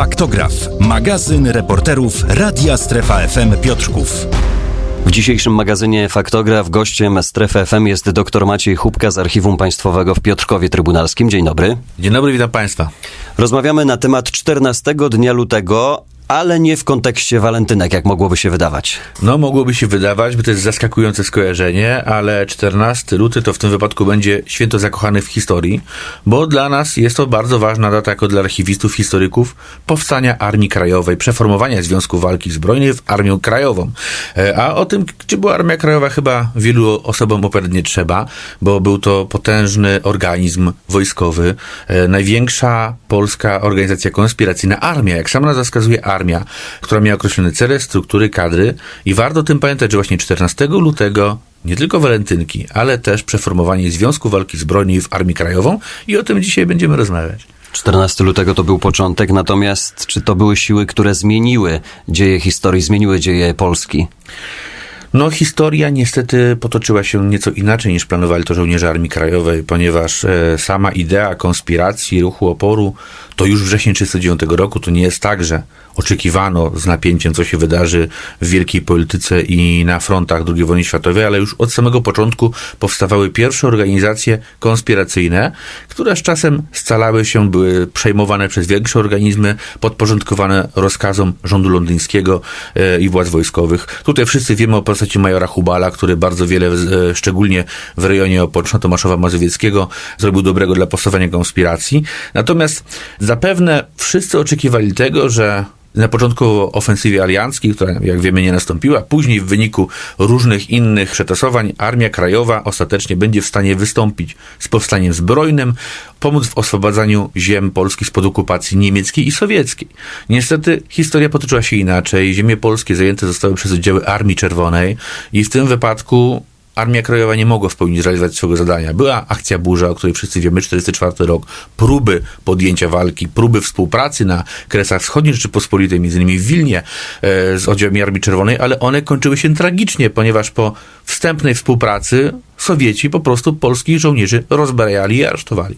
Faktograf, magazyn reporterów Radia Strefa FM Piotrków. W dzisiejszym magazynie Faktograf gościem Strefy FM jest dr Maciej Chubka z Archiwum Państwowego w Piotrkowie Trybunalskim. Dzień dobry. Dzień dobry, witam Państwa. Rozmawiamy na temat 14 dnia lutego, ale nie w kontekście walentynek, jak mogłoby się wydawać. No, mogłoby się wydawać, bo to jest zaskakujące skojarzenie, ale 14 luty to w tym wypadku będzie święto zakochany w historii, bo dla nas jest to bardzo ważna data, jako dla archiwistów, historyków, powstania Armii Krajowej, przeformowania Związku Walki Zbrojnej w Armię Krajową. E, a o tym, czy była Armia Krajowa, chyba wielu osobom opowiadać trzeba, bo był to potężny organizm wojskowy, e, największa polska organizacja konspiracyjna, armia, jak sama nazwa wskazuje, armia armia, która miała określone cele, struktury, kadry i warto o tym pamiętać, że właśnie 14 lutego nie tylko walentynki, ale też przeformowanie Związku Walki Zbrojnej w Armię Krajową i o tym dzisiaj będziemy rozmawiać. 14 lutego to był początek, natomiast czy to były siły, które zmieniły dzieje historii, zmieniły dzieje Polski? No, historia niestety potoczyła się nieco inaczej niż planowali to żołnierze Armii Krajowej, ponieważ e, sama idea konspiracji, ruchu oporu to już wrzesień 1939 roku. To nie jest tak, że oczekiwano z napięciem, co się wydarzy w wielkiej polityce i na frontach II wojny światowej, ale już od samego początku powstawały pierwsze organizacje konspiracyjne, które z czasem scalały się, były przejmowane przez większe organizmy, podporządkowane rozkazom rządu londyńskiego e, i władz wojskowych. Tutaj wszyscy wiemy o postaci majora Hubala, który bardzo wiele, e, szczególnie w rejonie Opoczna Tomaszowa Mazowieckiego, zrobił dobrego dla powstawania konspiracji. Natomiast zapewne wszyscy oczekiwali tego, że na początku ofensywy alianckiej, która jak wiemy nie nastąpiła, później w wyniku różnych innych przetasowań Armia Krajowa ostatecznie będzie w stanie wystąpić z powstaniem zbrojnym, pomóc w oswobadzaniu ziem polskich spod okupacji niemieckiej i sowieckiej. Niestety historia potoczyła się inaczej. Ziemie polskie zajęte zostały przez oddziały Armii Czerwonej i w tym wypadku Armia Krajowa nie mogła w pełni zrealizować swojego zadania. Była akcja Burza, o której wszyscy wiemy, 44 rok, próby podjęcia walki, próby współpracy na Kresach Wschodnich Rzeczypospolitej, między innymi w Wilnie e, z oddziałami Armii Czerwonej, ale one kończyły się tragicznie, ponieważ po wstępnej współpracy Sowieci po prostu polskich żołnierzy rozbrajali i aresztowali.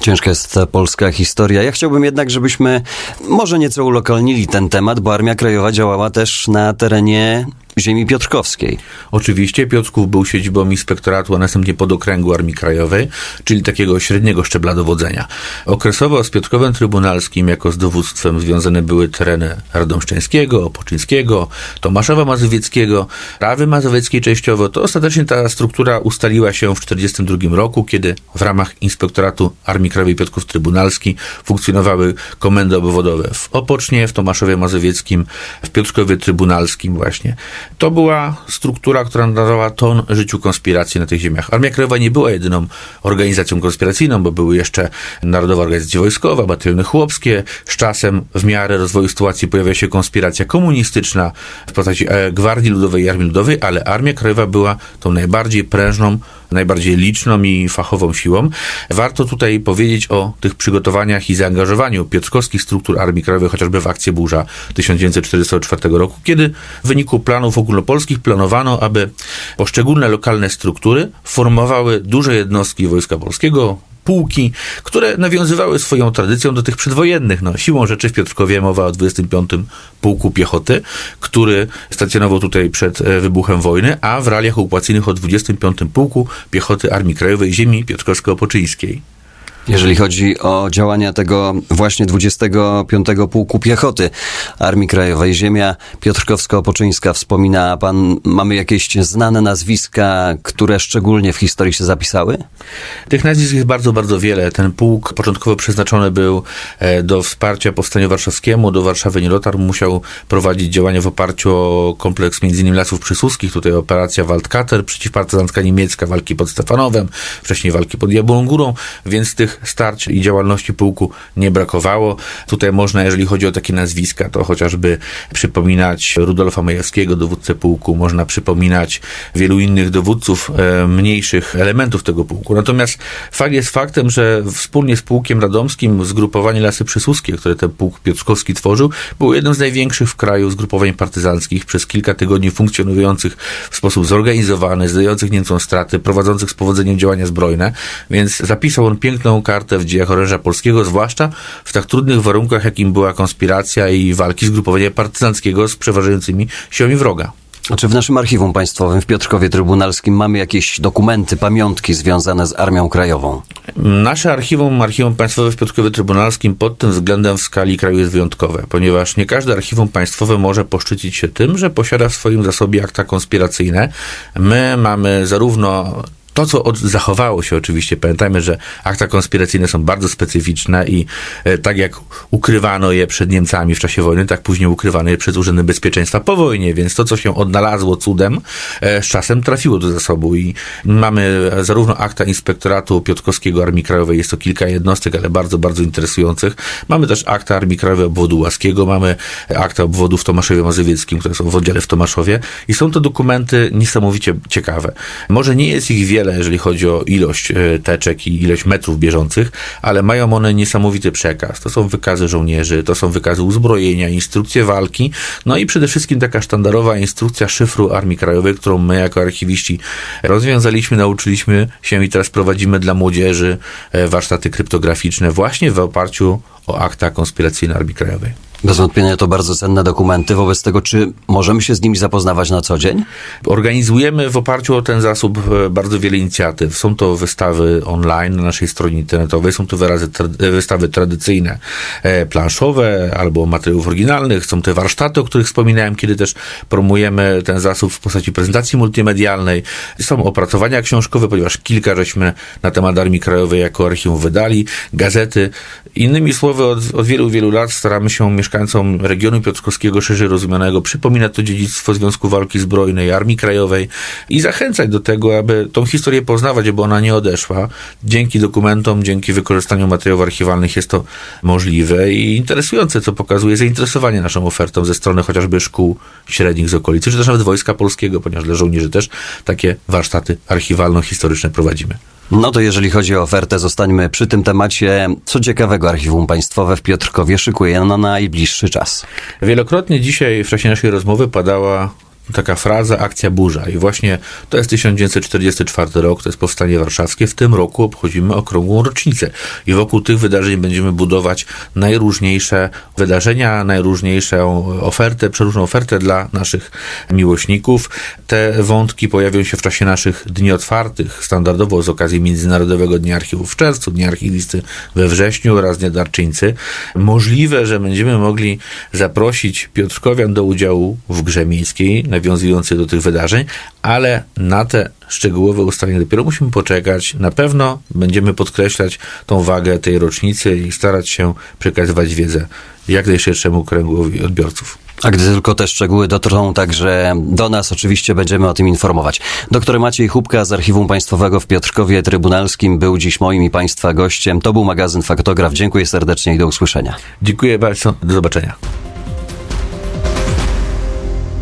Ciężka jest ta polska historia. Ja chciałbym jednak, żebyśmy może nieco ulokalnili ten temat, bo Armia Krajowa działała też na terenie ziemi piotrkowskiej. Oczywiście Piotrków był siedzibą inspektoratu, a następnie podokręgu Armii Krajowej, czyli takiego średniego szczebla dowodzenia. Okresowo z Piotrkowem Trybunalskim jako z dowództwem związane były tereny Radomszczeńskiego, Opoczyńskiego, Tomaszowa Mazowieckiego, Rawy Mazowieckiej częściowo. To ostatecznie ta struktura ustaliła się w 1942 roku, kiedy w ramach inspektoratu Armii Krajowej Piotrków Trybunalski funkcjonowały komendy obwodowe w Opocznie, w Tomaszowie Mazowieckim, w Piotrkowie Trybunalskim właśnie. To była struktura, która nadawała ton życiu konspiracji na tych ziemiach. Armia Krajowa nie była jedyną organizacją konspiracyjną, bo były jeszcze Narodowa Organizacja Wojskowa, bataliony chłopskie. Z czasem, w miarę rozwoju sytuacji, pojawia się konspiracja komunistyczna w postaci e, Gwardii Ludowej i Armii Ludowej, ale Armia Krajowa była tą najbardziej prężną najbardziej liczną i fachową siłą. Warto tutaj powiedzieć o tych przygotowaniach i zaangażowaniu piotrkowskich struktur Armii Krajowej, chociażby w akcję Burza 1944 roku, kiedy w wyniku planów ogólnopolskich planowano, aby poszczególne lokalne struktury formowały duże jednostki Wojska Polskiego, pułki, które nawiązywały swoją tradycją do tych przedwojennych. No, siłą rzeczy w Piotrkowie mowa o 25. Pułku Piechoty, który stacjonował tutaj przed e, wybuchem wojny, a w realiach okupacyjnych o 25. Pułku Piechoty Armii Krajowej Ziemi Piotrkowsko-Opoczyńskiej. Jeżeli chodzi o działania tego właśnie 25. Pułku Piechoty Armii Krajowej, ziemia Piotrkowsko-Opoczyńska, wspomina pan, mamy jakieś znane nazwiska, które szczególnie w historii się zapisały? Tych nazwisk jest bardzo, bardzo wiele. Ten pułk początkowo przeznaczony był e, do wsparcia powstaniu warszawskiemu, do Warszawy nie dotarł, musiał prowadzić działania w oparciu o kompleks m.in. Lasów Przysuskich, tutaj operacja Waldkater, przeciwpartyzancka niemiecka, walki pod Stefanowem, wcześniej walki pod Jabłoną Górą, więc tych starć i działalności pułku nie brakowało. Tutaj można, jeżeli chodzi o takie nazwiska, to chociażby przypominać Rudolfa Majewskiego, dowódcę pułku, można przypominać wielu innych dowódców e, mniejszych elementów tego pułku. Natomiast fakt jest faktem, że wspólnie z pułkiem radomskim zgrupowanie Lasy Przysłuskie, które ten pułk Piotrkowski tworzył, było jednym z największych w kraju zgrupowań partyzanckich przez kilka tygodni funkcjonujących w sposób zorganizowany, zdających Niemcom straty, prowadzących z powodzeniem działania zbrojne, więc zapisał on piękną kartę w dziejach oręża polskiego, zwłaszcza w tak trudnych warunkach, jakim była konspiracja i walki zgrupowania partyzanckiego z przeważającymi siłami wroga. A czy w naszym archiwum państwowym w Piotrkowie Trybunalskim mamy jakieś dokumenty, pamiątki związane z Armią Krajową? Nasze archiwum, Archiwum Państwowe w Piotrkowie Trybunalskim pod tym względem w skali kraju jest wyjątkowe, ponieważ nie każde archiwum państwowe może poszczycić się tym, że posiada w swoim zasobie akta konspiracyjne. My mamy zarówno to, co od, zachowało się oczywiście, pamiętajmy, że akta konspiracyjne są bardzo specyficzne i e, tak jak ukrywano je przed Niemcami w czasie wojny, tak później ukrywano je przed Urzędem Bezpieczeństwa po wojnie, więc to, co się odnalazło cudem, e, z czasem trafiło do zasobu i mamy zarówno akta Inspektoratu Piotrkowskiego Armii Krajowej, jest to kilka jednostek, ale bardzo, bardzo interesujących. Mamy też akta Armii Krajowej obwodu Łaskiego, mamy akta obwodu w Tomaszowie Mazowieckim, które są w oddziale w Tomaszowie i są to dokumenty niesamowicie ciekawe. Może nie jest ich wiele, jeżeli chodzi o ilość e, teczek i ilość metrów bieżących, ale mają one niesamowity przekaz. To są wykazy żołnierzy, to są wykazy uzbrojenia, instrukcje walki, no i przede wszystkim taka sztandarowa instrukcja szyfru Armii Krajowej, którą my jako archiwiści rozwiązaliśmy, nauczyliśmy się i teraz prowadzimy dla młodzieży e, warsztaty kryptograficzne właśnie w oparciu o akta konspiracyjne Armii Krajowej. Bez wątpienia to bardzo cenne dokumenty. Wobec tego, czy możemy się z nimi zapoznawać na co dzień? Organizujemy w oparciu o ten zasób e, bardzo wiele inicjatyw. Są to wystawy online na naszej stronie internetowej, są to wyrazy, wystawy tradycyjne, e, planszowe albo materiałów oryginalnych, są te warsztaty, o których wspominałem, kiedy też promujemy ten zasób w postaci prezentacji multimedialnej. Są opracowania książkowe, ponieważ kilka żeśmy na temat Armii Krajowej jako archiwum wydali, gazety. Innymi słowy, od, od wielu, wielu lat staramy się mieszkać mieszkańcom regionu piotrkowskiego szerzej rozumianego przypominać to dziedzictwo Związku Walki Zbrojnej, Armii Krajowej i zachęcać do tego, aby tą historię poznawać, aby ona nie odeszła. Dzięki dokumentom, dzięki wykorzystaniu materiałów archiwalnych jest to możliwe i interesujące, co pokazuje zainteresowanie naszą ofertą ze strony chociażby szkół średnich z okolicy, czy też nawet Wojska Polskiego, ponieważ dla żołnierzy też takie warsztaty archiwalno-historyczne prowadzimy. No to jeżeli chodzi o ofertę, zostańmy przy tym temacie. Co ciekawego Archiwum Państwowe w Piotrkowie szykuje na najbliższy czas? Wielokrotnie dzisiaj w czasie naszej rozmowy padała taka fraza akcja burza i właśnie to jest 1944 rok, to jest powstanie warszawskie. W tym roku obchodzimy okrągłą rocznicę i wokół tych wydarzeń będziemy budować najróżniejsze wydarzenia, najróżniejszą ofertę, przeróżną ofertę dla naszych miłośników. Te wątki pojawią się w czasie naszych dni otwartych, standardowo z okazji Międzynarodowego Dnia Archiwów w czerwcu, Dnia Archiwisty we wrześniu oraz Dnia Darczyńcy. Możliwe, że będziemy mogli zaprosić Piotrkowian do udziału w grze miejskiej nawiązujący do tych wydarzeń, ale na te szczegółowe ustalenia dopiero musimy poczekać. Na pewno będziemy podkreślać tą wagę tej rocznicy i starać się przekazywać wiedzę jak najszerszemu kręgowi odbiorców. A gdy tylko te szczegóły dotrą także do nas, oczywiście będziemy o tym informować. Doktor Maciej Chubka z Archiwum Państwowego w Piotrkowie Trybunalskim był dziś moim i Państwa gościem. To był magazyn Faktograf. Dziękuję serdecznie i do usłyszenia. Dziękuję bardzo. Do zobaczenia.